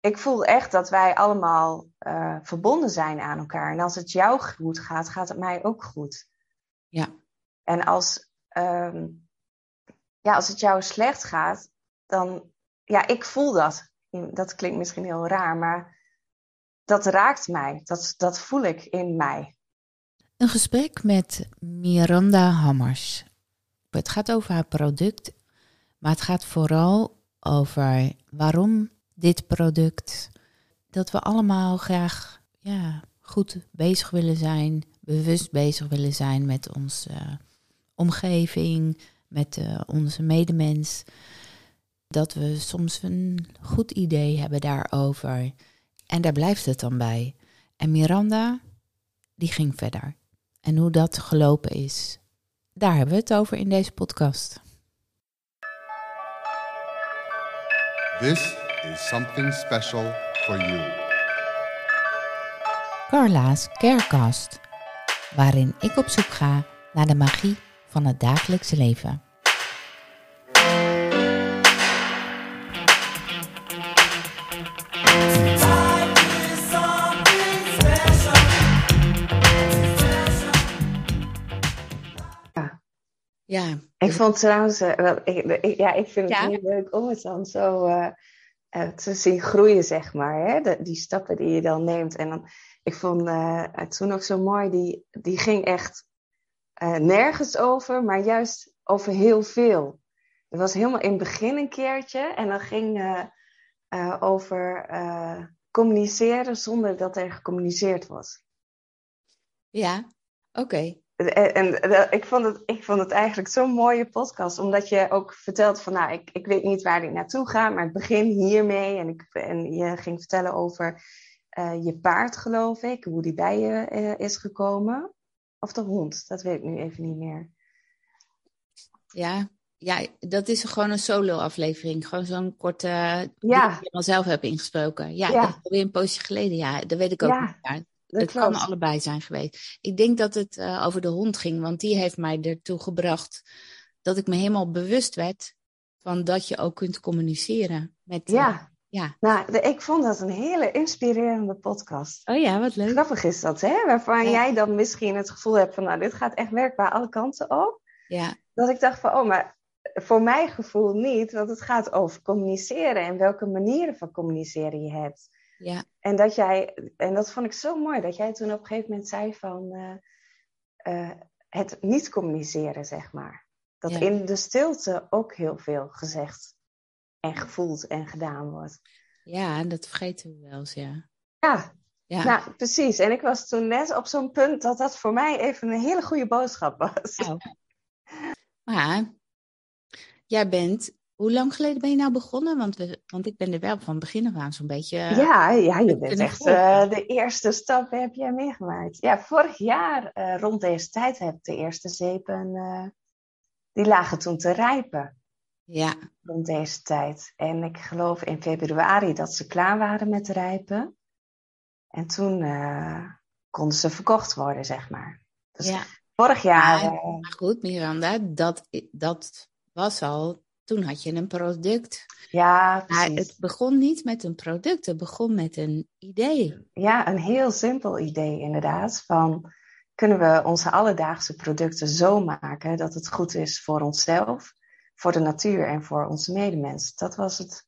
ik voel echt dat wij allemaal uh, verbonden zijn aan elkaar. En als het jou goed gaat, gaat het mij ook goed. Ja. En als, um, ja, als het jou slecht gaat, dan, ja, ik voel dat. Dat klinkt misschien heel raar, maar dat raakt mij. Dat, dat voel ik in mij. Een gesprek met Miranda Hammers. Het gaat over haar product, maar het gaat vooral over waarom dit product. Dat we allemaal graag ja, goed bezig willen zijn, bewust bezig willen zijn met onze omgeving, met uh, onze medemens. Dat we soms een goed idee hebben daarover. En daar blijft het dan bij. En Miranda, die ging verder. En hoe dat gelopen is, daar hebben we het over in deze podcast. This is something special for you. Carla's Carecast, waarin ik op zoek ga naar de magie van het dagelijkse leven. Ja. Ik vond trouwens, wel, ik, ja, ik vind het ja? heel leuk om het dan zo uh, te zien groeien, zeg maar. Hè? Die stappen die je dan neemt. En dan, ik vond het toen ook zo mooi, die, die ging echt nergens over, maar juist over heel veel. Het was helemaal in het begin een keertje en dan ging over communiceren zonder dat er gecommuniceerd was. Ja, oké. En, en, ik, vond het, ik vond het eigenlijk zo'n mooie podcast, omdat je ook vertelt van, nou, ik, ik weet niet waar ik naartoe ga, maar ik begin hiermee. En, ik, en je ging vertellen over uh, je paard, geloof ik, hoe die bij je uh, is gekomen. Of de hond, dat weet ik nu even niet meer. Ja, ja dat is gewoon een solo-aflevering. Gewoon zo'n korte, ja. die ik al zelf heb ingesproken. Ja, ja. dat is alweer een poosje geleden. Ja, dat weet ik ook ja. niet het kan allebei zijn geweest. Ik denk dat het uh, over de hond ging, want die heeft mij ertoe gebracht dat ik me helemaal bewust werd van dat je ook kunt communiceren. Met, ja. Uh, ja. Nou, de, ik vond dat een hele inspirerende podcast. Oh ja, wat leuk. Grappig is dat, hè? Waarvan ja. jij dan misschien het gevoel hebt van, nou, dit gaat echt werkbaar alle kanten op. Ja. Dat ik dacht van, oh, maar voor mijn gevoel niet, want het gaat over communiceren en welke manieren van communiceren je hebt. Ja. En dat jij, en dat vond ik zo mooi, dat jij toen op een gegeven moment zei van uh, uh, het niet communiceren, zeg maar. Dat Ja. in de stilte ook heel veel gezegd en gevoeld en gedaan wordt. Ja, dat vergeten we wel eens, ja. Ja, Ja, nou precies. En ik was toen net op zo'n punt dat dat voor mij even een hele goede boodschap was. Nou. maar jij bent, hoe lang geleden ben je nou begonnen? Want, we, want ik ben er wel van begin af aan zo'n beetje... eh, Ja, ja, je bent ben echt eh, de eerste stap heb jij meegemaakt. Ja, vorig jaar eh, rond deze tijd heb ik de eerste zeepen, die lagen toen te rijpen. ja, rond deze tijd. En ik geloof in februari dat ze klaar waren met rijpen. En toen konden ze verkocht worden, zeg maar. Dus ja. vorig jaar. Maar goed, Miranda, dat, dat was al... Toen had je een product. ja, Maar het begon niet met een product, het begon met een idee. Ja, een heel simpel idee inderdaad. Van kunnen we onze alledaagse producten zo maken dat het goed is voor onszelf, voor de natuur en voor onze medemens. Dat was het.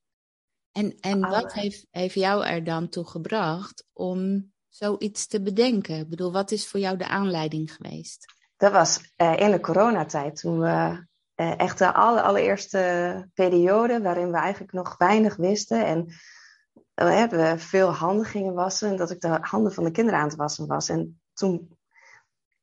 En, en wat heeft, heeft jou er dan toe gebracht om zoiets te bedenken? Ik bedoel, wat is voor jou de aanleiding geweest? Dat was eh, in de coronatijd, toen we eh, echt de aller, allereerste periode waarin we eigenlijk nog weinig wisten en eh, we veel handen gingen wassen en dat ik de handen van de kinderen aan het wassen was. En toen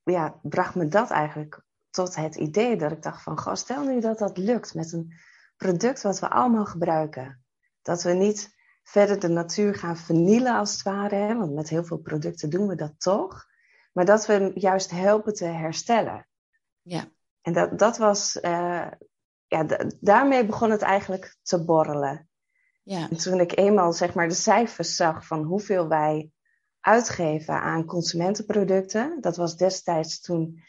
ja, bracht me dat eigenlijk tot het idee dat ik dacht van, goh, stel nu dat dat lukt met een product wat we allemaal gebruiken. Dat we niet verder de natuur gaan vernielen als het ware, hè, want met heel veel producten doen we dat toch. Maar dat we hem juist helpen te herstellen. Ja, En dat, dat was, eh, ja, daarmee begon het eigenlijk te borrelen. ja, En toen ik eenmaal zeg maar de cijfers zag van hoeveel wij uitgeven aan consumentenproducten, dat was destijds toen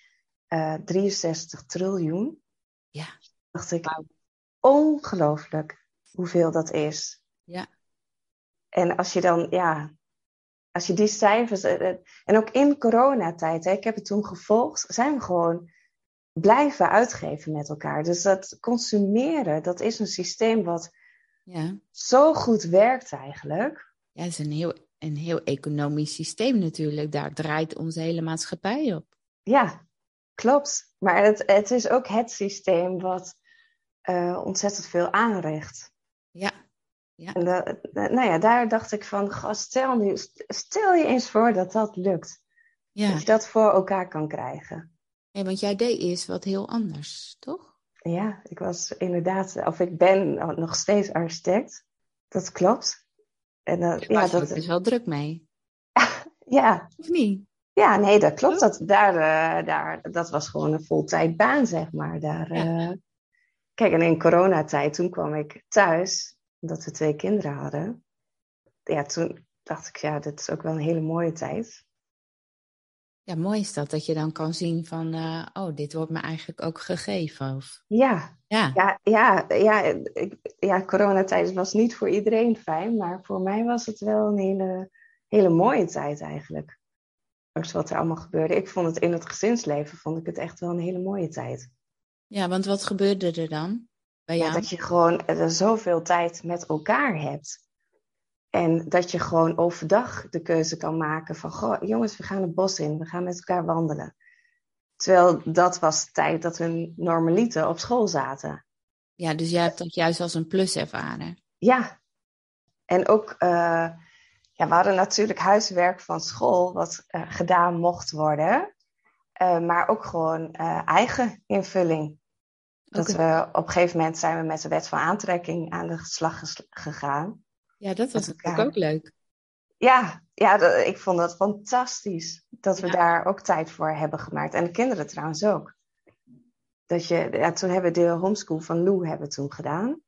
eh 63 triljoen, ja, dacht ik, ongelooflijk hoeveel dat is. ja. En als je dan, ja, als je die cijfers. eh, eh, En ook in coronatijd, hè, ik heb het toen gevolgd, zijn we gewoon blijven uitgeven met elkaar. Dus dat consumeren, dat is een systeem wat Ja, zo goed werkt eigenlijk. ja het is een heel, een heel economisch systeem natuurlijk. Daar draait onze hele maatschappij op. Ja, klopt. Maar het, het is ook het systeem wat eh, ontzettend veel aanricht. Ja, En da- da- nou ja, daar dacht ik van, gast, stel, nu, stel je eens voor dat dat lukt. ja. Dat je dat voor elkaar kan krijgen. Want jij deed eerst wat heel anders, toch? Ja, ik was inderdaad, of ik ben nog steeds architect. Dat klopt. En uh, Ja, dat, best wel druk mee, ja, of niet? ja, nee, dat klopt. Dat, daar, eh, daar, dat was gewoon een voltijdbaan, zeg maar. Daar, Ja. eh, kijk, en in coronatijd, toen kwam ik thuis, omdat we twee kinderen hadden. Ja, toen dacht ik, ja, dit is ook wel een hele mooie tijd. Ja, mooi is dat, dat je dan kan zien van, eh, oh, dit wordt me eigenlijk ook gegeven. Of, Ja, ja, ja, ja, ja, ik, ja, coronatijd was niet voor iedereen fijn, maar voor mij was het wel een hele, hele mooie tijd eigenlijk. Ondanks wat er allemaal gebeurde. Ik vond het in het gezinsleven, vond ik het echt wel een hele mooie tijd. ja, want wat gebeurde er dan bij Ja, jou? dat je gewoon eh, zoveel tijd met elkaar hebt. En dat je gewoon overdag de keuze kan maken van, goh, jongens, we gaan het bos in, we gaan met elkaar wandelen. Terwijl dat was de tijd dat we normaliter op school zaten. Ja, dus jij hebt dat juist als een plus ervaren. Ja, en ook, eh, ja, we hadden natuurlijk huiswerk van school wat eh, gedaan mocht worden. Eh, maar ook gewoon eigen invulling. Dat we op een gegeven moment zijn we met de wet van aantrekking aan de slag gegaan. Ja, dat was natuurlijk ook leuk. Ja, ja dat- ik vond dat fantastisch dat we Ja. daar ook tijd voor hebben gemaakt. En de kinderen trouwens ook. Dat je, ja, toen hebben we de homeschool van Lou hebben toen gedaan.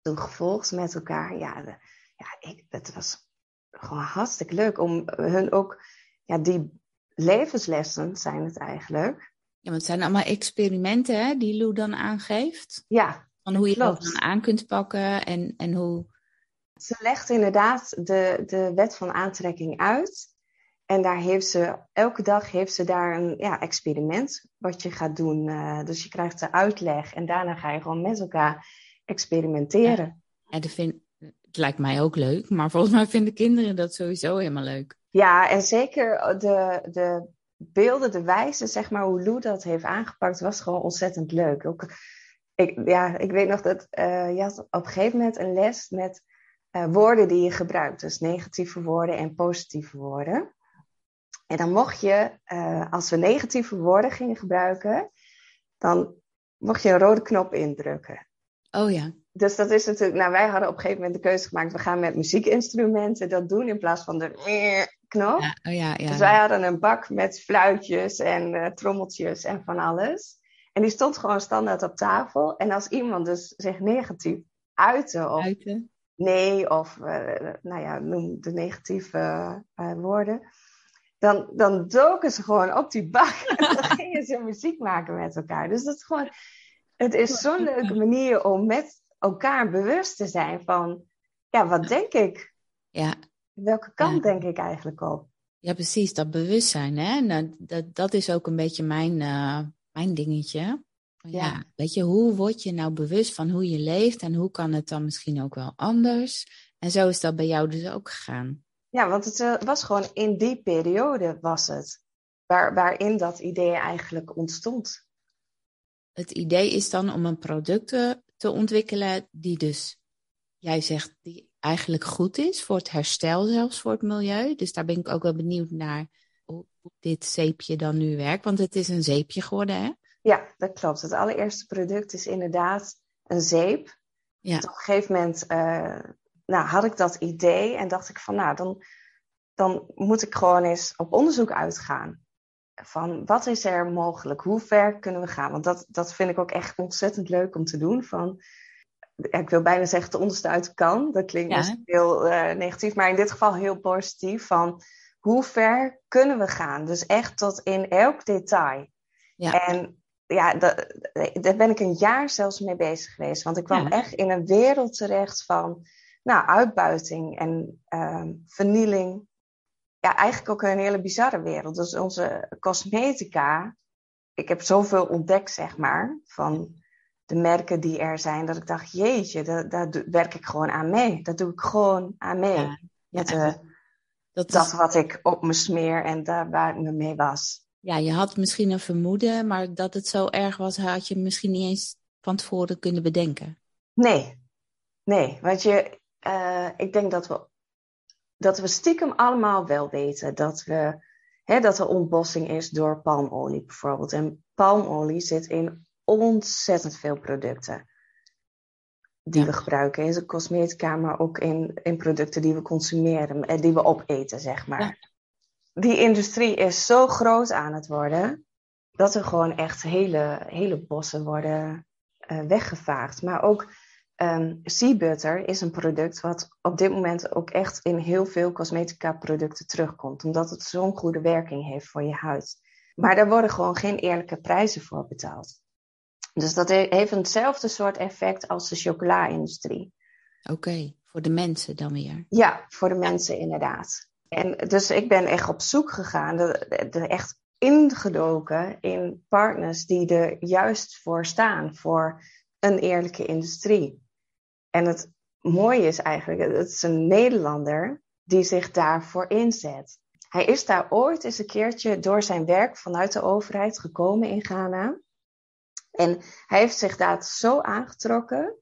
Toen gevolgd met elkaar. Ja, de- ja ik, het was gewoon hartstikke leuk om hun ook, ja, die levenslessen zijn het eigenlijk. Ja, want het zijn allemaal experimenten hè, die Lou dan aangeeft. Ja, Van hoe je dat dan aan kunt pakken en, en hoe... Ze legt inderdaad de, de wet van aantrekking uit. En daar heeft ze, elke dag heeft ze daar een ja, experiment wat je gaat doen. Eh, dus je krijgt de uitleg en daarna ga je gewoon met elkaar experimenteren. Ja, dat vind, het lijkt mij ook leuk, maar volgens mij vinden kinderen dat sowieso helemaal leuk. Ja, en zeker de, de beelden, de wijze, zeg maar, hoe Lou dat heeft aangepakt, was gewoon ontzettend leuk. Ook, ik, ja, ik weet nog dat eh, je had op een gegeven moment een les met eh, woorden die je gebruikt. Dus negatieve woorden en positieve woorden. En dan mocht je, eh, als we negatieve woorden gingen gebruiken, dan mocht je een rode knop indrukken. Oh ja, Dus dat is natuurlijk, nou wij hadden op een gegeven moment de keuze gemaakt, we gaan met muziekinstrumenten dat doen in plaats van de knop. ja, oh ja, ja. Dus wij hadden een bak met fluitjes en eh, trommeltjes en van alles. En die stond gewoon standaard op tafel. En als iemand dus zich negatief uitte of Buiten. Nee of eh, nou ja, noem de negatieve eh, woorden. Dan, dan doken ze gewoon op die bak en dan gingen ze muziek maken met elkaar. Dus dat is gewoon, het is zo'n leuke manier om met elkaar bewust te zijn van, ja, wat denk ik? Ja, Welke kant Ja. denk ik eigenlijk op? ja, precies, dat bewustzijn, hè. Nou, dat, dat is ook een beetje mijn, eh, mijn dingetje. Ja. Ja. weet je, hoe word je nou bewust van hoe je leeft en hoe kan het dan misschien ook wel anders? En zo is dat bij jou dus ook gegaan. Ja, want het eh, was gewoon in die periode was het. Waar, waarin dat idee eigenlijk ontstond. Het idee is dan om een product te, te ontwikkelen die dus, jij zegt, die eigenlijk goed is voor het herstel zelfs voor het milieu. Dus daar ben ik ook wel benieuwd naar hoe dit zeepje dan nu werkt. Want het is een zeepje geworden, hè? Ja, dat klopt. Het allereerste product is inderdaad een zeep. Ja. Op een gegeven moment eh, nou, had ik dat idee en dacht ik van nou, dan, dan moet ik gewoon eens op onderzoek uitgaan. Van wat is er mogelijk? Hoe ver kunnen we gaan? Want dat, dat vind ik ook echt ontzettend leuk om te doen. Van, ik wil bijna zeggen, de onderste uit de kan. Dat klinkt Ja. misschien heel eh, negatief, maar in dit geval heel positief. Van hoe ver kunnen we gaan? Dus echt tot in elk detail. Ja. En ja, da- daar ben ik een jaar zelfs mee bezig geweest. Want ik kwam Ja. echt in een wereld terecht van nou, uitbuiting en ehm, vernieling. Ja, eigenlijk ook een hele bizarre wereld. Dus onze cosmetica, ik heb zoveel ontdekt, zeg maar, van de merken die er zijn, dat ik dacht, jeetje, daar, daar werk ik gewoon aan mee. Dat doe ik gewoon aan mee. Ja, Met ja, eh, Dat dat is, wat ik op me smeer en daar waar ik me mee was. Ja, je had misschien een vermoeden, maar dat het zo erg was, had je misschien niet eens van tevoren kunnen bedenken. Nee, nee, want je, eh, ik denk dat we, dat we stiekem allemaal wel weten dat, we, hè, dat er ontbossing is door palmolie bijvoorbeeld. En palmolie zit in ontzettend veel producten die Ja. we gebruiken in de cosmetica, maar ook in, in producten die we consumeren en die we opeten, zeg maar. Ja. Die industrie is zo groot aan het worden dat er gewoon echt hele, hele bossen worden eh, weggevaagd. Maar ook ehm sea butter is een product wat op dit moment ook echt in heel veel cosmetica producten terugkomt. Omdat het zo'n goede werking heeft voor je huid. Maar daar worden gewoon geen eerlijke prijzen voor betaald. Dus dat he- heeft eenzelfde soort effect als de chocola-industrie. Oké, voor de mensen dan weer. Ja, voor de mensen inderdaad. En dus ik ben echt op zoek gegaan, de, echt ingedoken in partners die er juist voor staan, voor een eerlijke industrie. En het mooie is eigenlijk, het is een Nederlander die zich daarvoor inzet. Hij is daar ooit eens een keertje door zijn werk vanuit de overheid gekomen in Ghana. En hij heeft zich daar zo aangetrokken.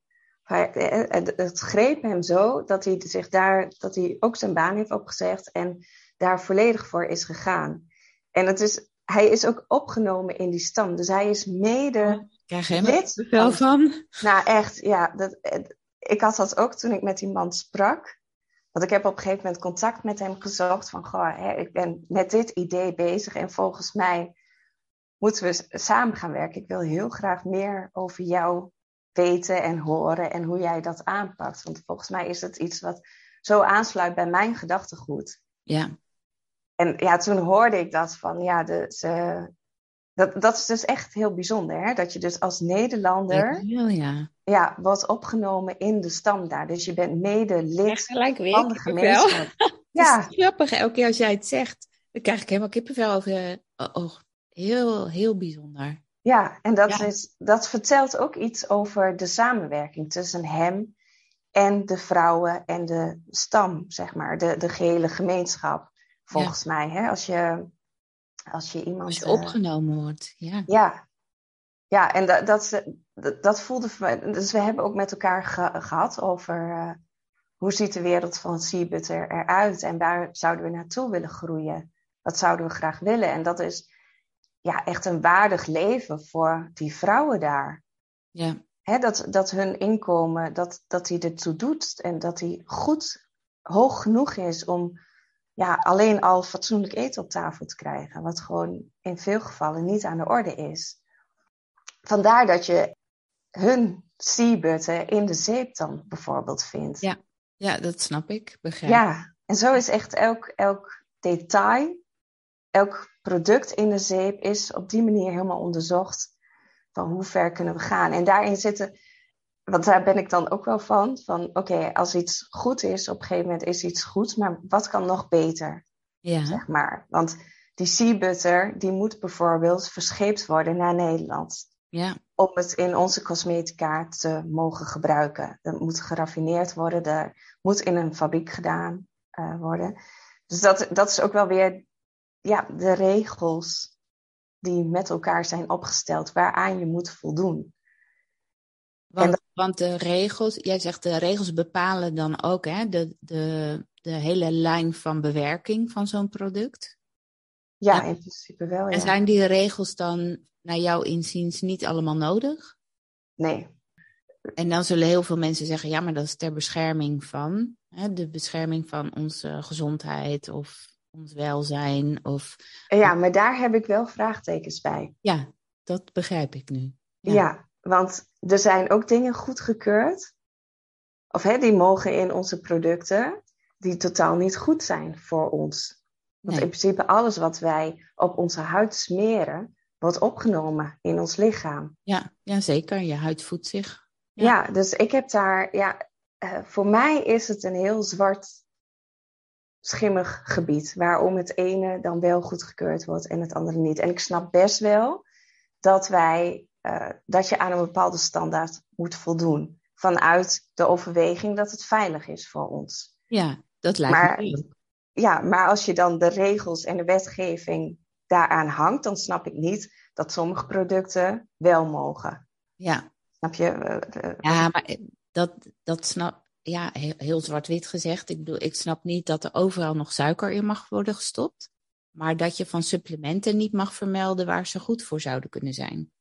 Hij, eh, het, greep hem zo dat hij zich daar, dat hij ook zijn baan heeft opgezegd en daar volledig voor is gegaan. En het is, hij is ook opgenomen in die stam. Dus hij is mede Krijg je lid veel van nou, echt, ja. Dat, het- ik had dat ook toen ik met die man sprak. Want ik heb op een gegeven moment contact met hem gezocht. Van, goh, hè, ik ben met dit idee bezig. En volgens mij moeten we samen gaan werken. Ik wil heel graag meer over jou weten en horen. En hoe jij dat aanpakt. Want volgens mij is het iets wat zo aansluit bij mijn gedachtegoed. Ja, En ja, toen hoorde ik dat van, ja, de, ze, dat, dat is dus echt heel bijzonder. Hè? Dat je dus als Nederlander heel ja. ja, wordt opgenomen in de stam daar. Dus je bent mede lid weer. van de gemeenschap. Ja. Ja, grappig, elke keer als jij het zegt, dan krijg ik helemaal kippenvel over. Oh, oh, heel, heel bijzonder. Ja, en dat, Ja. Is, dat vertelt ook iets over de samenwerking tussen hem en de vrouwen en de stam, zeg maar, de, de gehele gemeenschap. Volgens mij, hè? Als je, als je iemand. Als je eh, opgenomen wordt, ja. Ja, ja en dat, dat, ze- dat, dat voelde voor mij. Dus we hebben ook met elkaar ge- gehad over eh, hoe ziet de wereld van Seabutter eruit en waar zouden we naartoe willen groeien? Wat zouden we graag willen? En dat is ja, echt een waardig leven voor die vrouwen daar. Ja, Hè, dat, dat hun inkomen, dat, dat die ertoe doet en dat die goed, hoog genoeg is om ja, alleen al fatsoenlijk eten op tafel te krijgen. Wat gewoon in veel gevallen niet aan de orde is. Vandaar dat je hun seabutten in de zeep dan bijvoorbeeld vindt. Ja, ja dat snap ik. Begrijp. Ja, en zo is echt elk, elk detail, elk product in de zeep is op die manier helemaal onderzocht. Van hoe ver kunnen we gaan. En daarin zitten, want daar ben ik dan ook wel van, van oké, als iets goed is, op een gegeven moment is iets goed, maar wat kan nog beter, Ja, zeg maar. Want die sea butter, die moet bijvoorbeeld verscheept worden naar Nederland ja, om het in onze cosmetica te mogen gebruiken. Dat moet geraffineerd worden, dat moet in een fabriek gedaan eh, worden. Dus dat, dat is ook wel weer ja, de regels die met elkaar zijn opgesteld, waaraan je moet voldoen. want, dat- want de regels, jij zegt de regels bepalen dan ook hè, de, de, de hele lijn van bewerking van zo'n product. Ja, in principe wel. En Ja. zijn die regels dan naar jouw inziens niet allemaal nodig? Nee, En dan zullen heel veel mensen zeggen, ja, maar dat is ter bescherming van, hè, de bescherming van onze gezondheid of ons welzijn. Of ja, maar daar heb ik wel vraagtekens bij. ja, dat begrijp ik nu. Ja, Ja. want er zijn ook dingen goedgekeurd, of hè, die mogen in onze producten, die totaal niet goed zijn voor ons. Want Nee. in principe alles wat wij op onze huid smeren, wordt opgenomen in ons lichaam. Ja, ja, zeker. Je huid voedt zich. Ja, Ja. dus ik heb daar, ja, eh, voor mij is het een heel zwart, schimmig gebied. Waarom het ene dan wel goedgekeurd wordt en het andere niet. En ik snap best wel dat wij, uh, dat je aan een bepaalde standaard moet voldoen. Vanuit de overweging dat het veilig is voor ons. Ja, dat lijkt maar, me Ja, maar als je dan de regels en de wetgeving daaraan hangt, dan snap ik niet dat sommige producten wel mogen. Ja. Snap je? Ja, maar dat, dat snap ja, heel, heel zwart-wit gezegd. Ik bedoel, ik snap niet dat er overal nog suiker in mag worden gestopt. Maar dat je van supplementen niet mag vermelden waar ze goed voor zouden kunnen zijn.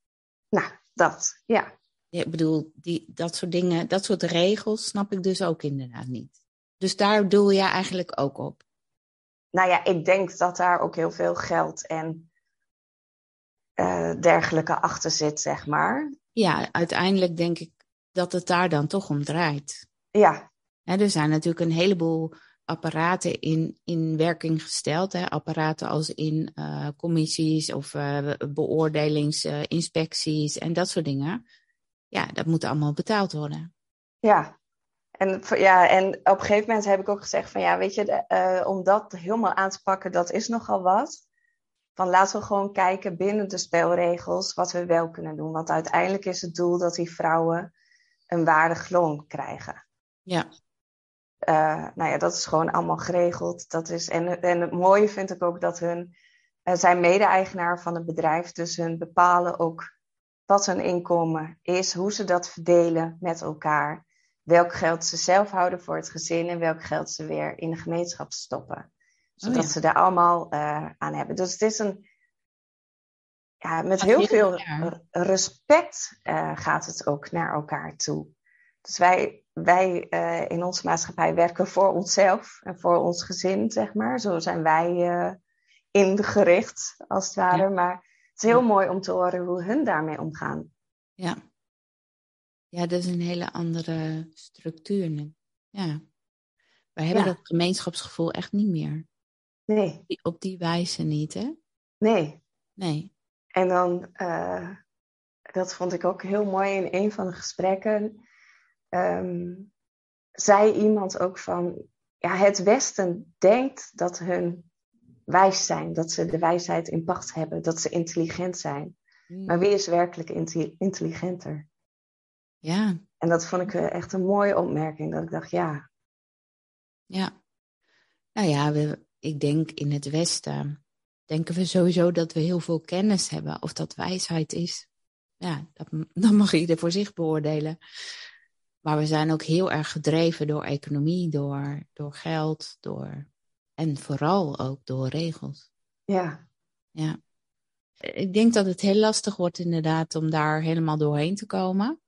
Nou, dat, ja. Ik bedoel, die, dat soort dingen, dat soort regels snap ik dus ook inderdaad niet. Dus daar doel je eigenlijk ook op. Nou ja, ik denk dat daar ook heel veel geld en uh, dergelijke achter zit, zeg maar. Ja, uiteindelijk denk ik dat het daar dan toch om draait. Ja. er zijn natuurlijk een heleboel apparaten in, in werking gesteld. Hè? Apparaten als in uh, commissies of uh, beoordelingsinspecties en dat soort dingen. Ja, dat moet allemaal betaald worden. Ja. En, ja, en op een gegeven moment heb ik ook gezegd van ja, weet je, uh, om dat helemaal aan te pakken, dat is nogal wat. Van laten we gewoon kijken binnen de spelregels wat we wel kunnen doen. Want uiteindelijk is het doel dat die vrouwen een waardig loon krijgen. Ja. Uh, nou ja, dat is gewoon allemaal geregeld. Dat is, en, en het mooie vind ik ook dat hun uh, zijn mede-eigenaar van het bedrijf, dus hun bepalen ook wat hun inkomen is, hoe ze dat verdelen met elkaar, welk geld ze zelf houden voor het gezin en welk geld ze weer in de gemeenschap stoppen. Zodat oh ja. ze daar allemaal uh, aan hebben. Dus het is een, ja, met heel veel respect gaat het ook naar elkaar toe. Dus wij, wij uh, in onze maatschappij werken voor onszelf en voor ons gezin, zeg maar. Zo zijn wij uh, ingericht, als het ware. Ja. Maar het is heel ja. mooi om te horen hoe hun daarmee omgaan. Ja. Ja, dat is een hele andere structuur nu. Ja. Wij hebben dat gemeenschapsgevoel echt niet meer. Nee. Op die wijze niet, hè? Nee. Nee. En dan, uh, dat vond ik ook heel mooi in een van de gesprekken, um, zei iemand ook van, ja, het Westen denkt dat hun wijs zijn, dat ze de wijsheid in pacht hebben, dat ze intelligent zijn. Mm. Maar wie is werkelijk intelligenter? Ja. En dat vond ik echt een mooie opmerking, dat ik dacht, ja. Ja. Nou ja, we, ik denk in het Westen denken we sowieso dat we heel veel kennis hebben. Of dat wijsheid is. Ja, dat, dat mag ieder voor zich beoordelen. Maar we zijn ook heel erg gedreven door economie, door, door geld, door. En vooral ook door regels. Ja. Ja. Ik denk dat het heel lastig wordt, inderdaad, om daar helemaal doorheen te komen.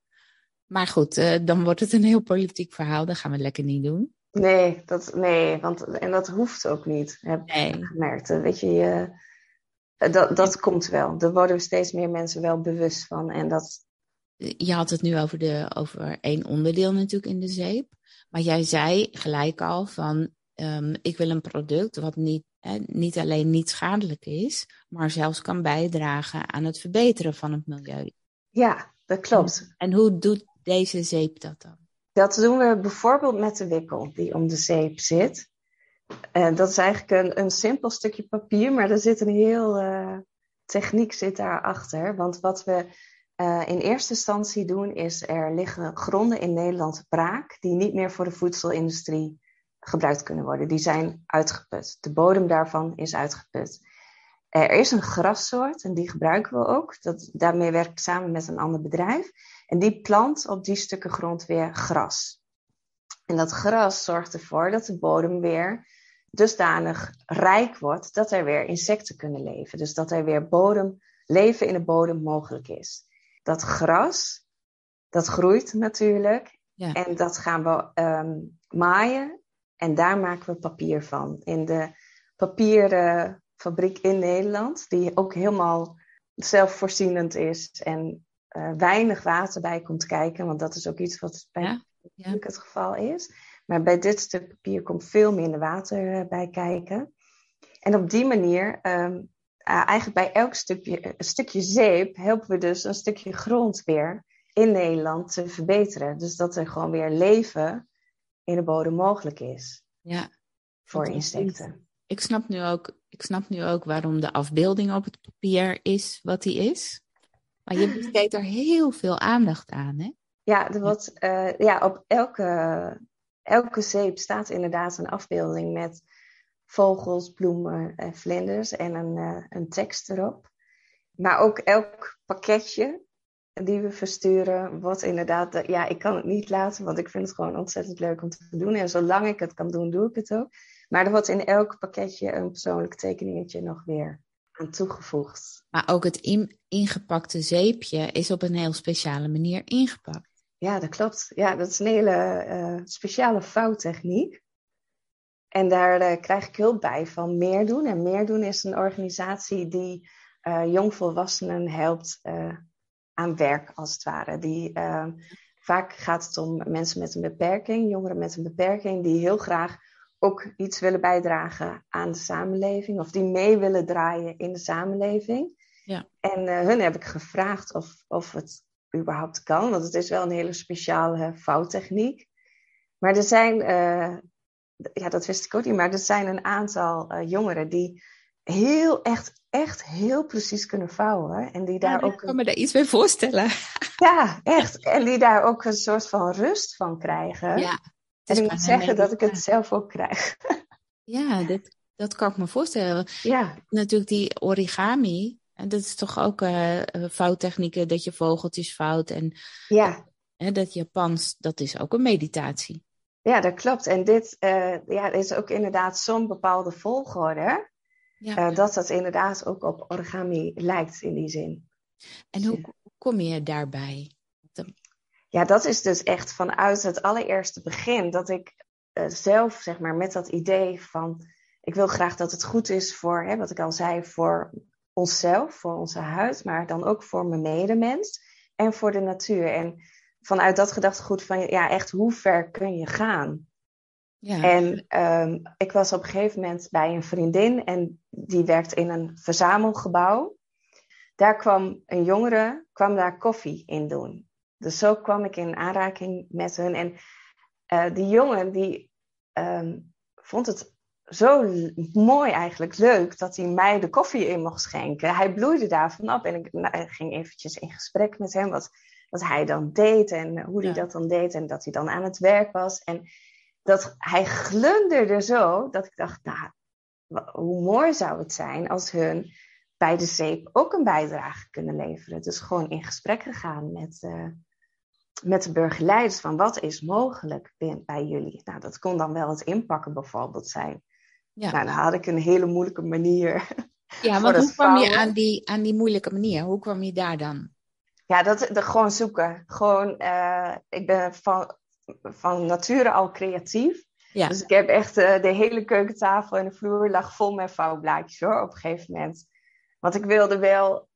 Maar goed, uh, dan wordt het een heel politiek verhaal. Dat gaan we lekker niet doen. Nee, dat, nee want, en dat hoeft ook niet, heb nee. gemerkt. Weet je, je dat, dat komt wel. Er worden steeds meer mensen wel bewust van. En dat... Je had het nu over, de, over één onderdeel natuurlijk in de zeep. Maar jij zei gelijk al van, um, ik wil een product wat niet, eh, niet alleen niet schadelijk is, maar zelfs kan bijdragen aan het verbeteren van het milieu. Ja, dat klopt. En, hoe doet deze zeep dat dan? Dat doen we bijvoorbeeld met de wikkel die om de zeep zit. Dat is eigenlijk een, een simpel stukje papier, maar er zit een heel uh, techniek zit daarachter. Want wat we uh, in eerste instantie doen, is er liggen gronden in Nederland braak die niet meer voor de voedselindustrie gebruikt kunnen worden. Die zijn uitgeput. De bodem daarvan is uitgeput. Er is een grassoort en die gebruiken we ook. Dat, daarmee werk ik samen met een ander bedrijf. En die plant op die stukken grond weer gras. En dat gras zorgt ervoor dat de bodem weer dusdanig rijk wordt dat er weer insecten kunnen leven. Dus dat er weer bodem, leven in de bodem mogelijk is. Dat gras, dat groeit natuurlijk. Ja. En dat gaan we um, maaien. En daar maken we papier van. In de papierfabriek in Nederland, die ook helemaal zelfvoorzienend is en uh, weinig water bij komt kijken, want dat is ook iets wat bij ja, ja. het geval is. Maar bij dit stuk papier komt veel minder water uh, bij kijken. En op die manier, um, uh, eigenlijk bij elk stukje, stukje zeep, helpen we dus een stukje grond weer in Nederland te verbeteren. Dus dat er gewoon weer leven in de bodem mogelijk is Ja, voor insecten. ik snap, nu ook, ik snap nu ook waarom de afbeelding op het papier is wat die is. Maar je besteedt er heel veel aandacht aan, hè? Ja, wordt, eh, ja op elke, elke zeep staat inderdaad een afbeelding met vogels, bloemen en vlinders en een, eh, een tekst erop. Maar ook elk pakketje die we versturen wordt inderdaad, eh, ja, ik kan het niet laten, want ik vind het gewoon ontzettend leuk om te doen. En zolang ik het kan doen, doe ik het ook. Maar er wordt in elk pakketje een persoonlijk tekeningetje nog weer aan toegevoegd. Maar ook het in- ingepakte zeepje is op een heel speciale manier ingepakt. Ja, dat klopt. Ja, dat is een hele eh, speciale vouwtechniek. En daar eh, krijg ik hulp bij van Meerdoen. En Meerdoen is een organisatie die eh, jongvolwassenen helpt eh, aan werk, als het ware. Die, vaak gaat het om mensen met een beperking, jongeren met een beperking, die heel graag ook iets willen bijdragen aan de samenleving. Of die mee willen draaien in de samenleving. Ja. En hun heb ik gevraagd of, of het überhaupt kan. Want het is wel een hele speciale vouwtechniek. Maar er zijn, ja, dat wist ik ook niet, maar er zijn een aantal eh, jongeren die heel, echt, echt heel precies kunnen vouwen. En die daar Ja, ook, ik kan me daar iets bij voorstellen. ja, echt. En die daar ook een soort van rust van krijgen. Ja, het en ik moet zeggen dat ik het zelf ook krijg. Ja, dit, dat kan ik me voorstellen. ja, Natuurlijk die origami, en dat is toch ook eh, vouwtechnieken, dat je vogeltjes vouwt. En ja. hè, dat Japans, dat is ook een meditatie. Ja, dat klopt. En dit eh, ja, is ook inderdaad zo'n bepaalde volgorde. Ja. eh, dat dat inderdaad ook op origami lijkt in die zin. en hoe hoe kom je daarbij? Ja, dat is dus echt vanuit het allereerste begin dat ik eh, zelf, zeg maar, met dat idee van ik wil graag dat het goed is voor, hè, wat ik al zei, voor onszelf, voor onze huid, maar dan ook voor mijn medemens en voor de natuur. En vanuit dat gedachtegoed van ja, echt hoe ver kun je gaan? Ja, En ehm, ik was op een gegeven moment bij een vriendin en die werkt in een verzamelgebouw. Daar kwam een jongere, kwam daar koffie in doen. Dus zo kwam ik in aanraking met hun. En eh, die jongen die ehm, vond het zo mooi eigenlijk, leuk, dat hij mij de koffie in mocht schenken. Hij bloeide daarvan op en ik nou, ik ging eventjes in gesprek met hem wat, wat hij dan deed en hoe hij Ja. dat dan deed en dat hij dan aan het werk was. En dat hij glunderde zo dat ik dacht, nou, hoe mooi zou het zijn als hun bij de zeep ook een bijdrage kunnen leveren. Dus gewoon in gesprek gegaan met, eh, met de burgerleiders van wat is mogelijk bij, bij jullie. Nou, dat kon dan wel het inpakken bijvoorbeeld zijn. ja. Nou, dan had ik een hele moeilijke manier. ja het hoe kwam je aan die, aan die moeilijke manier? Hoe kwam je daar dan? Ja, dat, dat gewoon zoeken. Gewoon, eh, ik ben van, van nature al creatief. Ja. Dus ik heb echt eh, de hele keukentafel en de vloer lag vol met vouwblaadjes hoor, op een gegeven moment. Want ik wilde wel,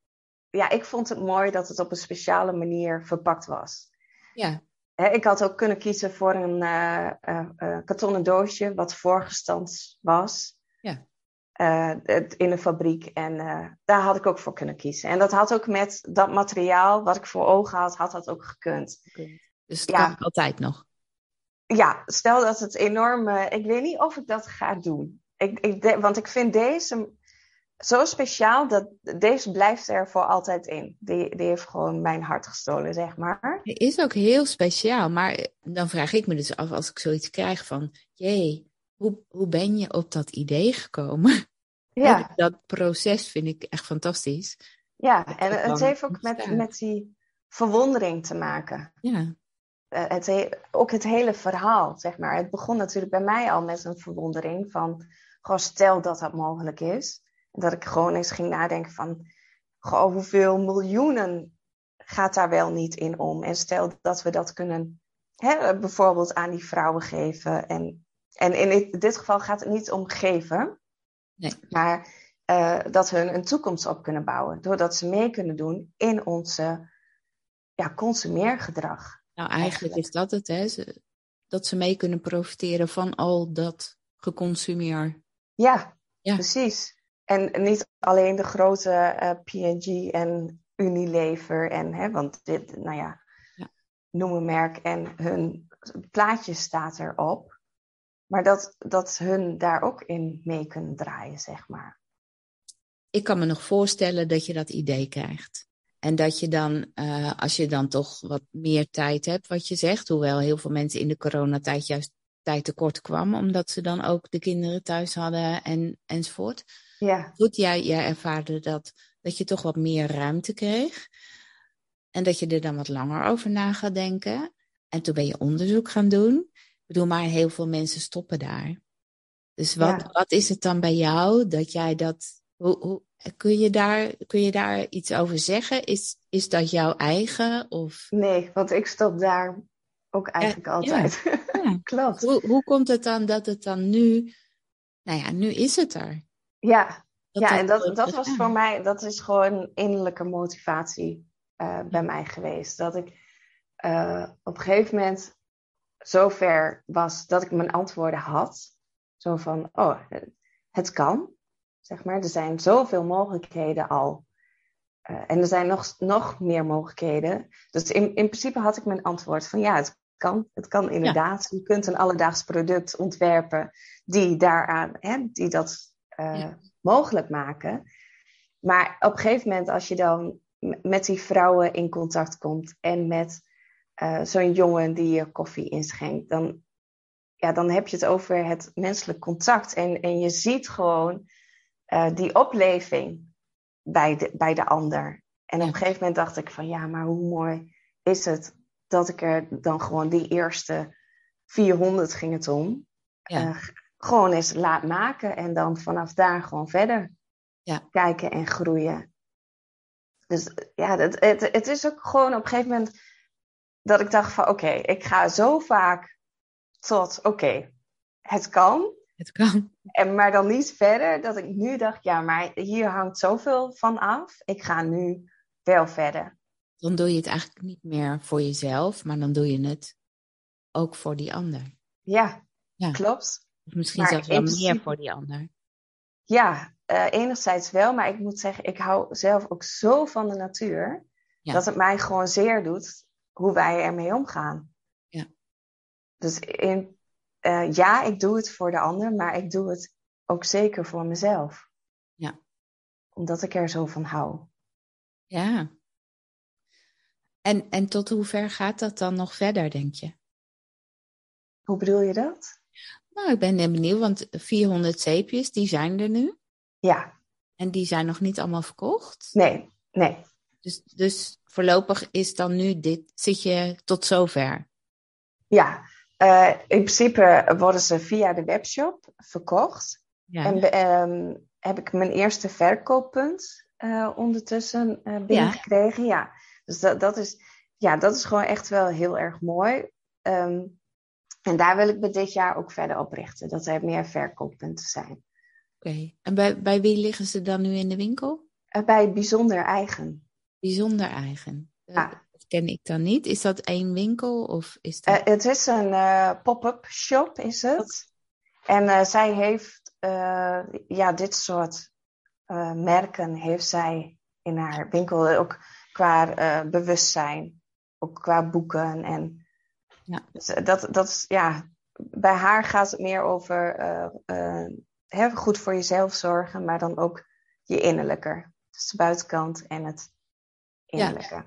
ja, ik vond het mooi dat het op een speciale manier verpakt was. Ja, Hè, ik had ook kunnen kiezen voor een eh, kartonnen doosje wat voorgestand was. Eh, het- in de fabriek. En eh, daar had ik ook voor kunnen kiezen. En dat had ook met dat materiaal wat ik voor ogen had, had dat ook gekund. dus het Ja. kan altijd nog. Ja, stel dat het enorm. eh, ik weet niet of ik dat ga doen. Ik, ik, de- want ik vind deze zo speciaal dat deze blijft er voor altijd in. Die, die heeft gewoon mijn hart gestolen, zeg maar. Het is ook heel speciaal, maar dan vraag ik me dus af als ik zoiets krijg van, jee, hoe, hoe ben je op dat idee gekomen? Ja, Dat proces vind ik echt fantastisch. ja. dat en het heeft ook met, met die verwondering te maken. Ja, Eh, het he- ook het hele verhaal, zeg maar. Het begon natuurlijk bij mij al met een verwondering van, gewoon stel dat dat mogelijk is. En dat ik gewoon eens ging nadenken van, goh, hoeveel miljoenen gaat daar wel niet in om? En stel dat we dat kunnen, hè, bijvoorbeeld aan die vrouwen geven. En, en in dit geval gaat het niet om geven, Nee. maar eh, dat hun een toekomst op kunnen bouwen. Doordat ze mee kunnen doen in onze ja, consumeergedrag. nou eigenlijk is dat het, hè? Ze- dat ze mee kunnen profiteren van al dat geconsumeer. Ja, Ja. precies. En niet alleen de grote eh, P&G en Unilever en, hè, want dit, nou ja, Ja. noem een merk en hun plaatje staat erop. Maar dat, dat hun daar ook in mee kunnen draaien, zeg maar. Ik kan me nog voorstellen dat je dat idee krijgt. En dat je dan, uh, als je dan toch wat meer tijd hebt, wat je zegt, hoewel heel veel mensen in de coronatijd juist tijd tekort kwam, omdat ze dan ook de kinderen thuis hadden en, enzovoort. Ja. Goed, jij, jij ervaarde dat, dat je toch wat meer ruimte kreeg. En dat je er dan wat langer over na gaat denken. En toen ben je onderzoek gaan doen. Ik bedoel, maar heel veel mensen stoppen daar. Dus wat, Ja. wat is het dan bij jou dat jij dat. Hoe, hoe, kun, je daar, kun je daar iets over zeggen? Is, is dat jouw eigen? Of, Nee, want ik stop daar ook eigenlijk altijd. Ja. Klopt. hoe, hoe komt het dan dat het dan nu. Nou ja, nu is het er. Ja, Dat ja en dat, dat was voor mij, dat is gewoon innerlijke motivatie eh, bij mij geweest. Dat ik eh, op een gegeven moment zover was dat ik mijn antwoorden had. Zo van, oh, het kan. Zeg maar, er zijn zoveel mogelijkheden al. Eh, en er zijn nog, nog meer mogelijkheden. Dus in, in principe had ik mijn antwoord van ja, het kan. Het kan inderdaad. Je kunt een alledaags product ontwerpen die daaraan, hè, die dat eh, Ja. mogelijk maken. Maar op een gegeven moment, als je dan met die vrouwen in contact komt en met eh, zo'n jongen die je koffie inschenkt, dan, ja, dan heb je het over het menselijk contact. En, en je ziet gewoon eh, die opleving bij de, bij de ander. En op een gegeven moment dacht ik van ja, maar hoe mooi is het dat ik er dan gewoon die eerste 400 ging het om. Ja. eh, gewoon eens laat maken en dan vanaf daar gewoon verder Ja. kijken en groeien. Dus ja, het, het, het is ook gewoon op een gegeven moment dat ik dacht van oké, ik ga zo vaak tot oké, het kan. Het kan. En, maar dan niet verder dat ik nu dacht, ja, maar hier hangt zoveel van af. Ik ga nu wel verder. Dan doe je het eigenlijk niet meer voor jezelf, maar dan doe je het ook voor die ander. Ja, Ja. klopt. Of misschien Maar zelfs wel meer voor die ander. Ja, eh, enerzijds wel, maar ik moet zeggen, ik hou zelf ook zo van de natuur. Ja. Dat het mij gewoon zeer doet hoe wij ermee omgaan. Ja. Dus in, eh, ja, ik doe het voor de ander, maar ik doe het ook zeker voor mezelf. Ja. Omdat ik er zo van hou. Ja. En, en tot hoe ver gaat dat dan nog verder, denk je? Hoe bedoel je dat? Nou, ik ben benieuwd, want 400 zeepjes, die zijn er nu. Ja, En die zijn nog niet allemaal verkocht. nee, nee. Dus, dus voorlopig is dan nu dit, zit je tot zover. Ja, eh, in principe worden ze via de webshop verkocht. Ja. En ehm, heb ik mijn eerste verkooppunt eh, ondertussen eh, binnengekregen. Ja. dus dat, dat, is, ja, dat is gewoon echt wel heel erg mooi. Ehm, en daar wil ik me dit jaar ook verder op richten. Dat er meer verkooppunten zijn. Oké. En bij, bij wie liggen ze dan nu in de winkel? Bij bijzonder eigen. Bijzonder eigen. Dat- Ja. Dat ken ik dan niet. Is dat één winkel of is dat... Eh, het is een eh, pop-up shop, is het. En eh, zij heeft ja, dit soort merken heeft zij in haar winkel. Ook qua bewustzijn, ook qua boeken. En Ja. dus, dat, dat is, ja, bij haar gaat het meer over hè, goed voor jezelf zorgen, maar dan ook je innerlijke. Dus de buitenkant en het innerlijke.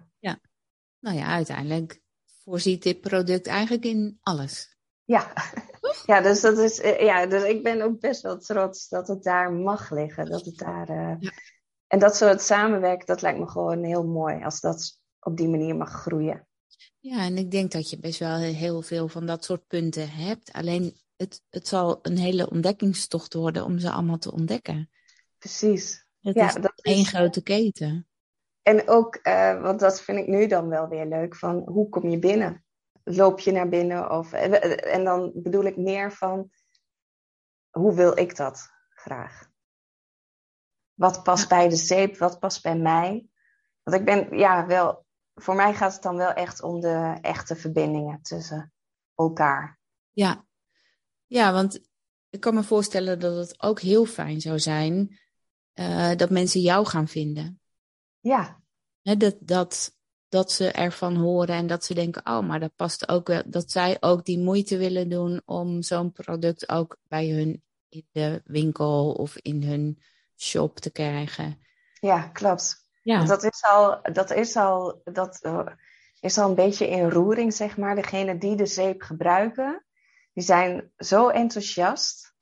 Nou ja, uiteindelijk voorziet dit product eigenlijk in alles. Ja. ja, dus dat is, eh, ja, dus ik ben ook best wel trots dat het daar mag liggen. Dat het daar, eh, Ja. En dat soort samenwerken, dat lijkt me gewoon heel mooi als dat op die manier mag groeien. Ja, en ik denk dat je best wel heel veel van dat soort punten hebt. Alleen het, het zal een hele ontdekkingstocht worden om ze allemaal te ontdekken. Precies. Het Ja, is dat één is- grote keten. En ook, eh, want dat vind ik nu dan wel weer leuk, van hoe kom je binnen? Loop je naar binnen? Of, eh, en dan bedoel ik meer van, hoe wil ik dat graag? Wat past bij de zeep? Wat past bij mij? Want ik ben, ja, wel, voor mij gaat het dan wel echt om de echte verbindingen tussen elkaar. Ja. ja, want ik kan me voorstellen dat het ook heel fijn zou zijn eh, dat mensen jou gaan vinden. Ja, dat, dat dat ze ervan horen en dat ze denken, oh, maar dat past ook wel, dat zij ook die moeite willen doen om zo'n product ook bij hun in de winkel of in hun shop te krijgen. Ja, klopt. Ja. Dat is al, dat is al, dat eh, is al een beetje in roering, zeg maar. Degene die de zeep gebruiken, die zijn zo enthousiast.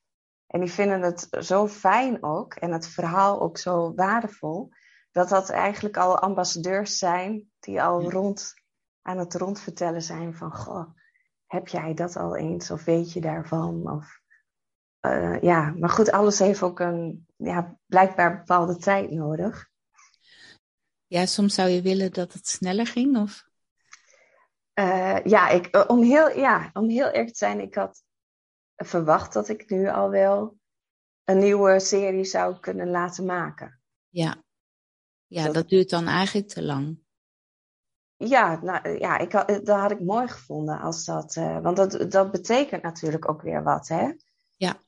En die vinden het zo fijn ook. En het verhaal ook zo waardevol. Dat dat eigenlijk al ambassadeurs zijn die al rond aan het rondvertellen zijn van... Goh, heb jij dat al eens? Of weet je daarvan? Of, uh, ja, maar goed, alles heeft ook een ja, blijkbaar bepaalde tijd nodig. Ja, soms zou je willen dat het sneller ging, of? Uh, ja, ik, eh, om, heel, ja, om heel eerlijk te zijn, ik had verwacht dat ik nu al wel een nieuwe serie zou kunnen laten maken. Ja, ja dat, duurt dan eigenlijk te lang. Ja, nou, ja ik had, dat had ik mooi gevonden als dat. Uh, want dat, dat betekent natuurlijk ook weer wat, hè? Ja.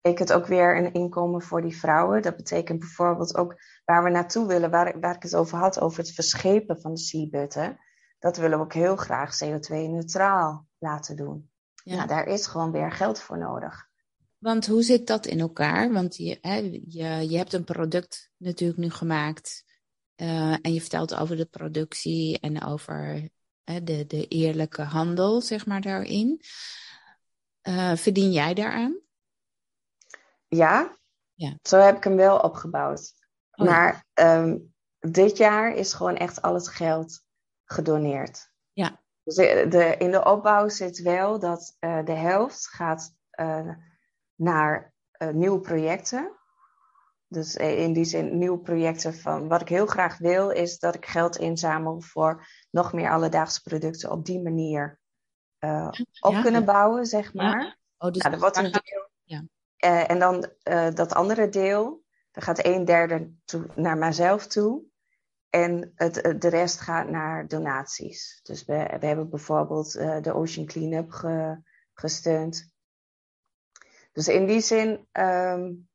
Betekent ook weer een inkomen voor die vrouwen. Dat betekent bijvoorbeeld ook waar we naartoe willen, waar, waar ik het over had, over het verschepen van de seabutten. Dat willen we ook heel graag CO2-neutraal laten doen. Ja. Nou, daar is gewoon weer geld voor nodig. Want hoe zit dat in elkaar? Want je, hè, je, je hebt een product natuurlijk nu gemaakt. Uh, en je vertelt over de productie en over de, de eerlijke handel, zeg maar, daarin. Uh, verdien jij daaraan? Ja, ja, zo heb ik hem wel opgebouwd. Oh, maar um, dit jaar is gewoon echt al het geld gedoneerd. Ja. Dus de, in de opbouw zit wel dat uh, de helft gaat naar nieuwe projecten. Dus in die zin nieuwe projecten van wat ik heel graag wil is dat ik geld inzamel voor nog meer alledaagse producten op die manier uh, op ja, kunnen bouwen, zeg maar. Ja. Oh, dus nou, wat een deel. Ja. Uh, en dan uh, dat andere deel, daar gaat een derde toe, naar mijzelf toe. En het, de rest gaat naar donaties. Dus we, we hebben bijvoorbeeld de Ocean Cleanup ge, gesteund. Dus in die zin, um,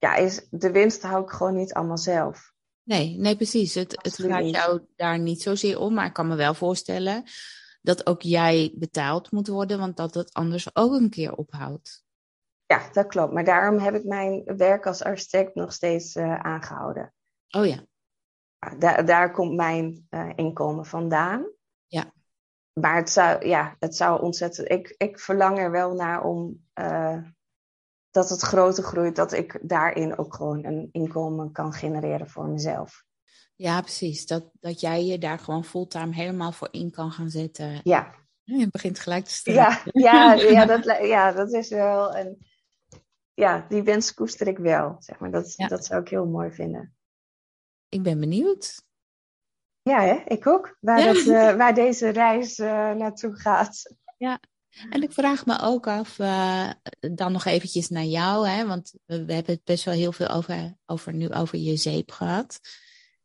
ja, is de winst hou ik gewoon niet allemaal zelf. Nee, nee, precies. Het, het gaat jou daar niet zozeer om, maar ik kan me wel voorstellen dat ook jij betaald moet worden, want dat het anders ook een keer ophoudt. Ja, dat klopt. Maar daarom heb ik mijn werk als architect nog steeds uh, aangehouden. Oh ja. Daar, daar komt mijn uh, inkomen vandaan. Ja maar het zou, ja, het zou ontzettend. Ik, ik verlang er wel naar om uh, dat het groter groeit, dat ik daarin ook gewoon een inkomen kan genereren voor mezelf. Ja, precies. Dat, dat jij je daar gewoon fulltime helemaal voor in kan gaan zetten. Ja. Je begint gelijk te stellen. Ja, ja, ja, dat, ja, dat is wel een. Ja, die wens koester ik wel. Zeg maar. dat, ja. dat zou ik heel mooi vinden. Ik ben benieuwd. Ja, hè? ik ook. Waar, dat, uh, waar deze reis uh, naartoe gaat. Ja, en ik vraag me ook af, uh, dan nog eventjes naar jou, hè? want we, hebben het best wel heel veel over, over, nu over je zeep gehad.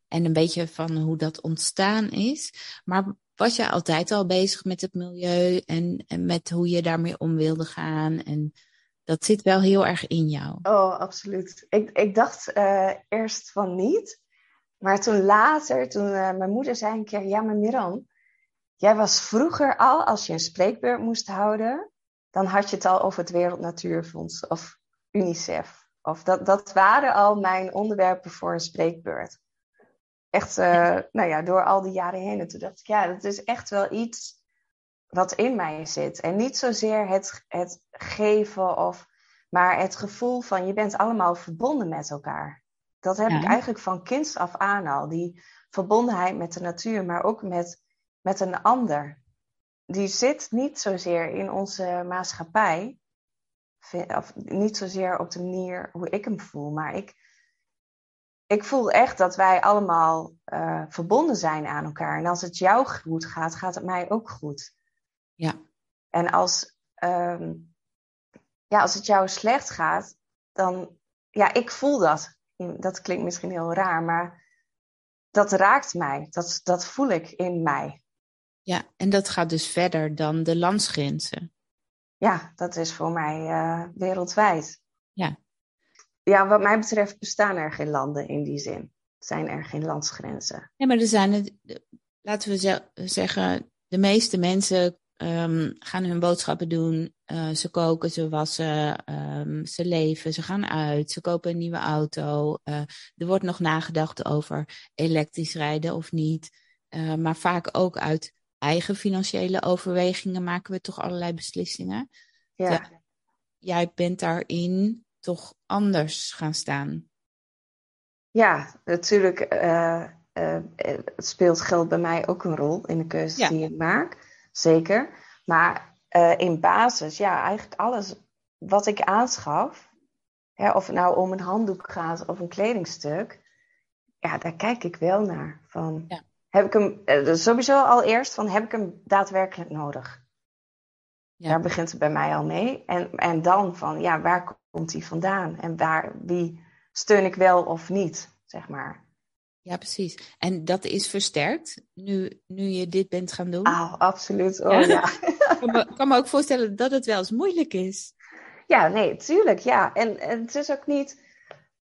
En een beetje van hoe dat ontstaan is. Maar was je altijd al bezig met het milieu en, en met hoe je daarmee om wilde gaan? En dat zit wel heel erg in jou. Oh, absoluut. Ik, ik dacht eerst van niet. Maar toen later, toen uh, mijn moeder zei een keer, ja maar Miran, jij was vroeger al, als je een spreekbeurt moest houden, dan had je het al over het Wereld Natuurfonds of UNICEF. Of dat, dat waren al mijn onderwerpen voor een spreekbeurt. Echt, uh, nou ja, door al die jaren heen. En toen dacht ik, ja, dat is echt wel iets wat in mij zit. En niet zozeer het, het geven of, maar het gevoel van je bent allemaal verbonden met elkaar. Dat heb ik eigenlijk van kinds af aan al. Die verbondenheid met de natuur, maar ook met, met een ander. Die zit niet zozeer in onze maatschappij. Of niet zozeer op de manier hoe ik hem voel. Maar ik, ik voel echt dat wij allemaal uh, verbonden zijn aan elkaar. En als het jou goed gaat, gaat het mij ook goed. Ja. En als, um, ja, als het jou slecht gaat, dan. Ja, ik voel dat dat klinkt misschien heel raar, maar dat raakt mij. Dat, dat voel ik in mij. Ja, en dat gaat dus verder dan de landsgrenzen. Ja, dat is voor mij uh, wereldwijd. Ja. Ja, wat mij betreft bestaan er geen landen in die zin. zijn er geen landsgrenzen. Nee, maar er zijn het, laten we zeggen, de meeste mensen um, gaan hun boodschappen doen. Uh, ze koken, ze wassen, um, ze leven, ze gaan uit, ze kopen een nieuwe auto. Uh, er wordt nog nagedacht over elektrisch rijden of niet. Maar vaak ook uit eigen financiële overwegingen maken we toch allerlei beslissingen. Ja. ja jij bent daarin toch anders gaan staan. Ja, natuurlijk het speelt geld bij mij ook een rol in de keuzes ja. die ik maak zeker. Maar uh, in basis, ja, eigenlijk alles wat ik aanschaf, hè, of het nou om een handdoek gaat of een kledingstuk, ja, daar kijk ik wel naar. Van, ja. Heb ik hem, uh, sowieso al eerst van, heb ik hem daadwerkelijk nodig? Ja. Daar begint het bij mij al mee. En, en dan van, ja, waar komt hij vandaan? En waar, wie steun ik wel of niet, zeg maar. Ja, precies. En dat is versterkt nu, nu je dit bent gaan doen? Ah, absoluut. Oh, ja. ik kan me, kan me ook voorstellen dat het wel eens moeilijk is. Ja, nee, tuurlijk. Ja. En, en het is ook niet.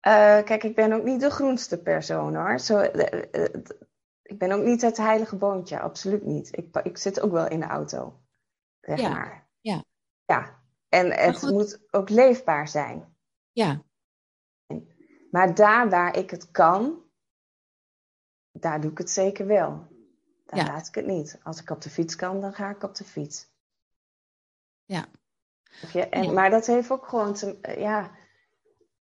Uh, kijk, ik ben ook niet de groenste persoon hoor. Zo, uh, uh, ik ben ook niet het heilige boontje, absoluut niet. Ik, ik zit ook wel in de auto. Zeg ja. maar. Ja. Ja. En het moet ook leefbaar zijn. Ja. Maar daar waar ik het kan, daar doe ik het zeker wel. Daar Ja. laat ik het niet. Als ik op de fiets kan, dan ga ik op de fiets. Ja. En, Ja. Maar dat heeft ook gewoon te, ja,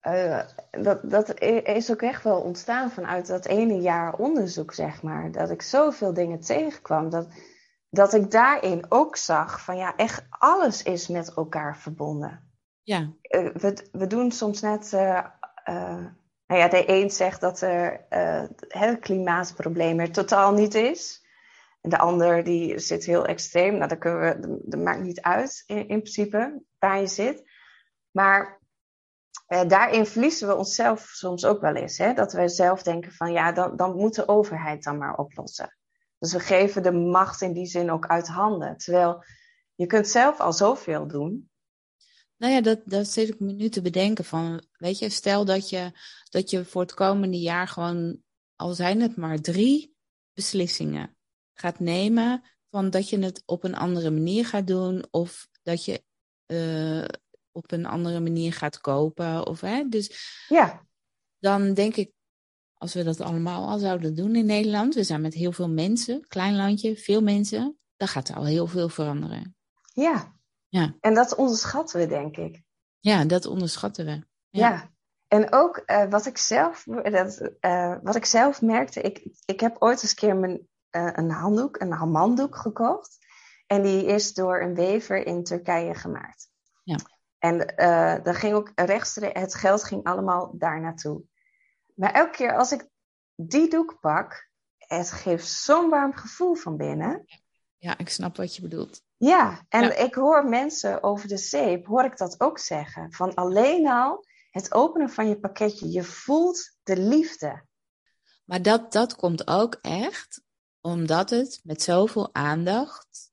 eh, dat, dat is ook echt wel ontstaan vanuit dat ene jaar onderzoek, zeg maar. Dat ik zoveel dingen tegenkwam. Dat, dat ik daarin ook zag van ja, echt alles is met elkaar verbonden. Ja. Eh, we, we doen soms net. eh, nou ja, de een zegt dat er het klimaatprobleem er totaal niet is. En de ander die zit heel extreem. Nou, dat, kunnen we, dat maakt niet uit in, in principe waar je zit. Maar eh, daarin verliezen we onszelf soms ook wel eens. Hè? Dat we zelf denken van ja, dan, dan moet de overheid dan maar oplossen. Dus we geven de macht in die zin ook uit handen. Terwijl je kunt zelf al zoveel doen. Nou ja, dat, dat zit ik me nu te bedenken van, weet je, stel dat je, dat je voor het komende jaar gewoon, al zijn het maar drie beslissingen, gaat nemen van dat je het op een andere manier gaat doen of dat je eh, op een andere manier gaat kopen. Of, hè, dus Ja, dan denk ik, als we dat allemaal al zouden doen in Nederland, we zijn met heel veel mensen, klein landje, veel mensen, dan gaat er al heel veel veranderen. ja. Ja. En dat onderschatten we, denk ik. Ja, dat onderschatten we. Ja. Ja. En ook eh, wat, ik zelf, dat, eh, wat ik zelf merkte, ik, ik heb ooit eens een keer mijn, eh, een handdoek, een hamanddoek gekocht. En die is door een wever in Turkije gemaakt. Ja. En dan ging ook rechtstreeks, het geld ging allemaal daar naartoe. Maar elke keer als ik die doek pak, het geeft zo'n warm gevoel van binnen. Ja, ik snap wat je bedoelt. Ja, en Ja. ik hoor mensen over de zeep, hoor ik dat ook zeggen. Van alleen al het openen van je pakketje, je voelt de liefde. Maar dat, dat komt ook echt omdat het met zoveel aandacht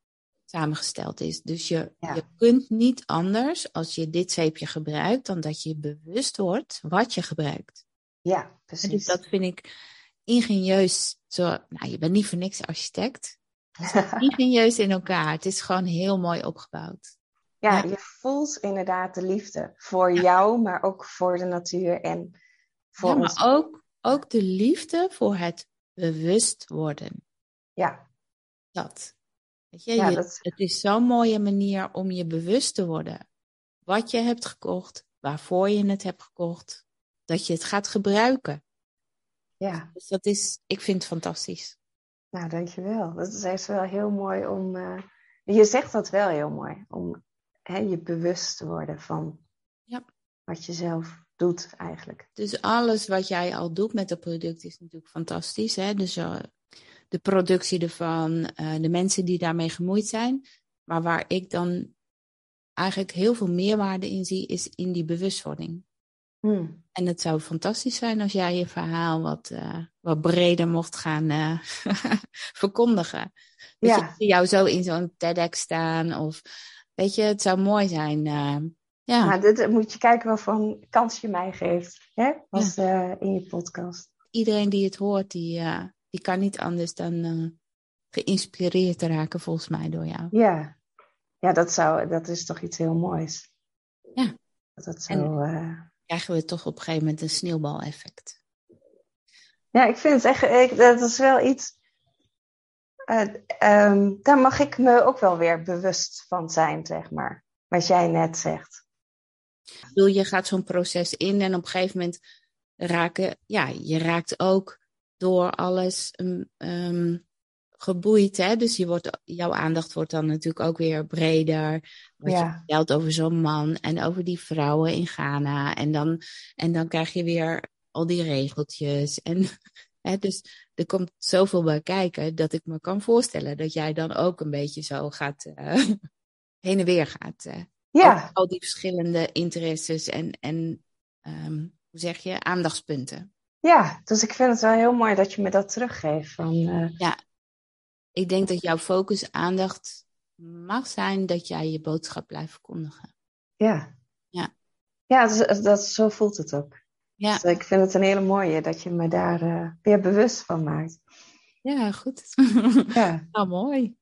samengesteld is. Dus je, Ja. je kunt niet anders als je dit zeepje gebruikt dan dat je bewust wordt wat je gebruikt. Ja, En precies. Dus dat vind ik ingenieus. Zo, nou, je bent niet voor niks architect. Ingenieus in elkaar. Het is gewoon heel mooi opgebouwd. ja, Ja. je voelt inderdaad de liefde voor jou, maar ook voor de natuur en voor Ja, maar ons. ook, ook de liefde voor het bewust worden. Ja, Dat. Weet je, Ja, je- dat- Het is zo'n mooie manier om je bewust te worden. Wat je hebt gekocht, waarvoor je het hebt gekocht, dat je het gaat gebruiken. ja. Dus dat is, ik vind het fantastisch. Nou, dankjewel. Dat is echt wel heel mooi om. eh, je zegt dat wel heel mooi, om hè, je bewust te worden van Ja. wat je zelf doet eigenlijk. Dus alles wat jij al doet met het product is natuurlijk fantastisch. Hè? Dus eh, de productie ervan, eh, de mensen die daarmee gemoeid zijn. Maar waar ik dan eigenlijk heel veel meerwaarde in zie, is in die bewustwording. Hm. En het zou fantastisch zijn als jij je verhaal wat, eh, wat breder mocht gaan eh, verkondigen. Dat Ja. je, ik zie jou zo in zo'n TEDx staan. Of weet je, het zou mooi zijn. eh, ja. Dit moet je kijken wat voor een kans je mij geeft hè? Was, eh, in je podcast. iedereen die het hoort, die, uh, die kan niet anders dan uh, geïnspireerd raken, volgens mij, door jou. Ja, ja dat, zou, dat is toch iets heel moois. Ja. Dat zo, eh, Krijgen we toch op een gegeven moment een sneeuwbaleffect. Ja, ik vind het echt, ik, dat is wel iets. eh, ehm, daar mag ik me ook wel weer bewust van zijn, zeg maar. Wat jij net zegt. Ik bedoel, je gaat zo'n proces in en op een gegeven moment raken, ja, je raakt ook door alles ehm, ehm, geboeid, hè? Dus je wordt, jouw aandacht wordt dan natuurlijk ook weer breder. Wat je vertelt over zo'n man en over die vrouwen in Ghana. En dan, en dan krijg je weer al die regeltjes. En, hè, dus er komt zoveel bij kijken dat ik me kan voorstellen dat jij dan ook een beetje zo gaat eh, heen en weer gaat. eh, ja, al die verschillende interesses en, en ehm, hoe zeg je, aandachtspunten. Ja. Dus ik vind het wel heel mooi dat je me dat teruggeeft. Van, eh, Ik denk dat jouw focus aandacht mag zijn dat jij je boodschap blijft verkondigen. ja. Ja. Ja, dat, dat, zo voelt het ook. Ja. Dus ik vind het een hele mooie dat je me daar eh, weer bewust van maakt. Ja, goed. Ja, nou, mooi.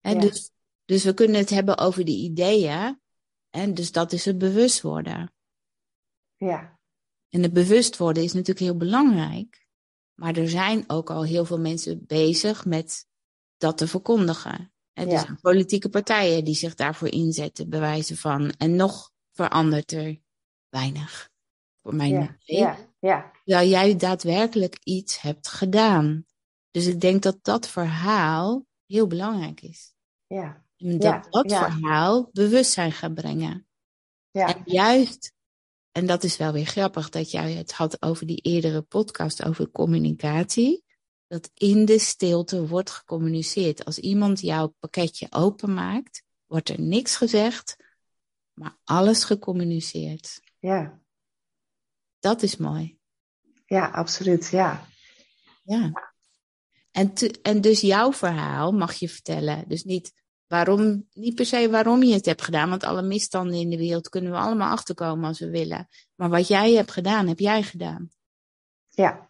Ja. dus, dus we kunnen het hebben over die ideeën. En dus dat is het bewust worden. ja, En het bewust worden is natuurlijk heel belangrijk. Maar er zijn ook al heel veel mensen bezig met dat te verkondigen. En dus Ja. politieke partijen die zich daarvoor inzetten, bewijzen van. En nog verandert er weinig. Voor mijn ja, ja, ja, Terwijl jij daadwerkelijk iets hebt gedaan. Dus ik denk dat dat verhaal heel belangrijk is. ja, En dat Ja, dat verhaal bewustzijn gaat brengen. ja, En juist, en dat is wel weer grappig dat jij het had over die eerdere podcast over communicatie. Dat in de stilte wordt gecommuniceerd. Als iemand jouw pakketje openmaakt, wordt er niks gezegd, maar alles gecommuniceerd. ja, Dat is mooi. ja, absoluut, ja. Ja. En, te- en dus jouw verhaal mag je vertellen. Dus niet, waarom, niet per se waarom je het hebt gedaan, want alle misstanden in de wereld kunnen we allemaal achterkomen als we willen. Maar wat jij hebt gedaan, heb jij gedaan. Ja,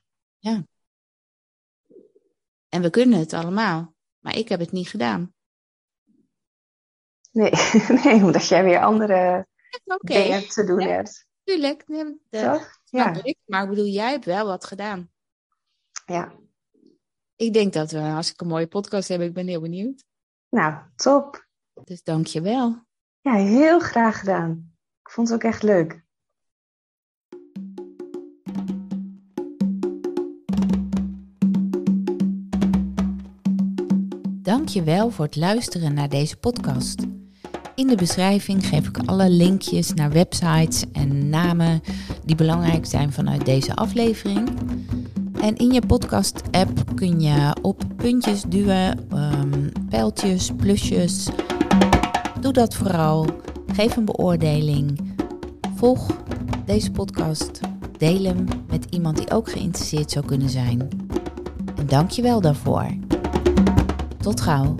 En we kunnen het allemaal. Maar ik heb het niet gedaan. nee, nee, omdat jij weer andere dingen te doen Ja. hebt. tuurlijk. Nee, dat Toch? snap Ja, ik. Maar ik bedoel, jij hebt wel wat gedaan. ja. Ik denk dat we een hartstikke mooie podcast hebben. Ik ben heel benieuwd. Nou, top. Dus dank je wel. Ja, heel graag gedaan. Ik vond het ook echt leuk. Dank je wel voor het luisteren naar deze podcast. In de beschrijving geef ik alle linkjes naar websites en namen die belangrijk zijn vanuit deze aflevering. En in je podcast-app kun je op puntjes duwen, ehm, pijltjes, plusjes. Doe dat vooral. Geef een beoordeling. Volg deze podcast. Deel hem met iemand die ook geïnteresseerd zou kunnen zijn. En dank je wel daarvoor. Tot gauw.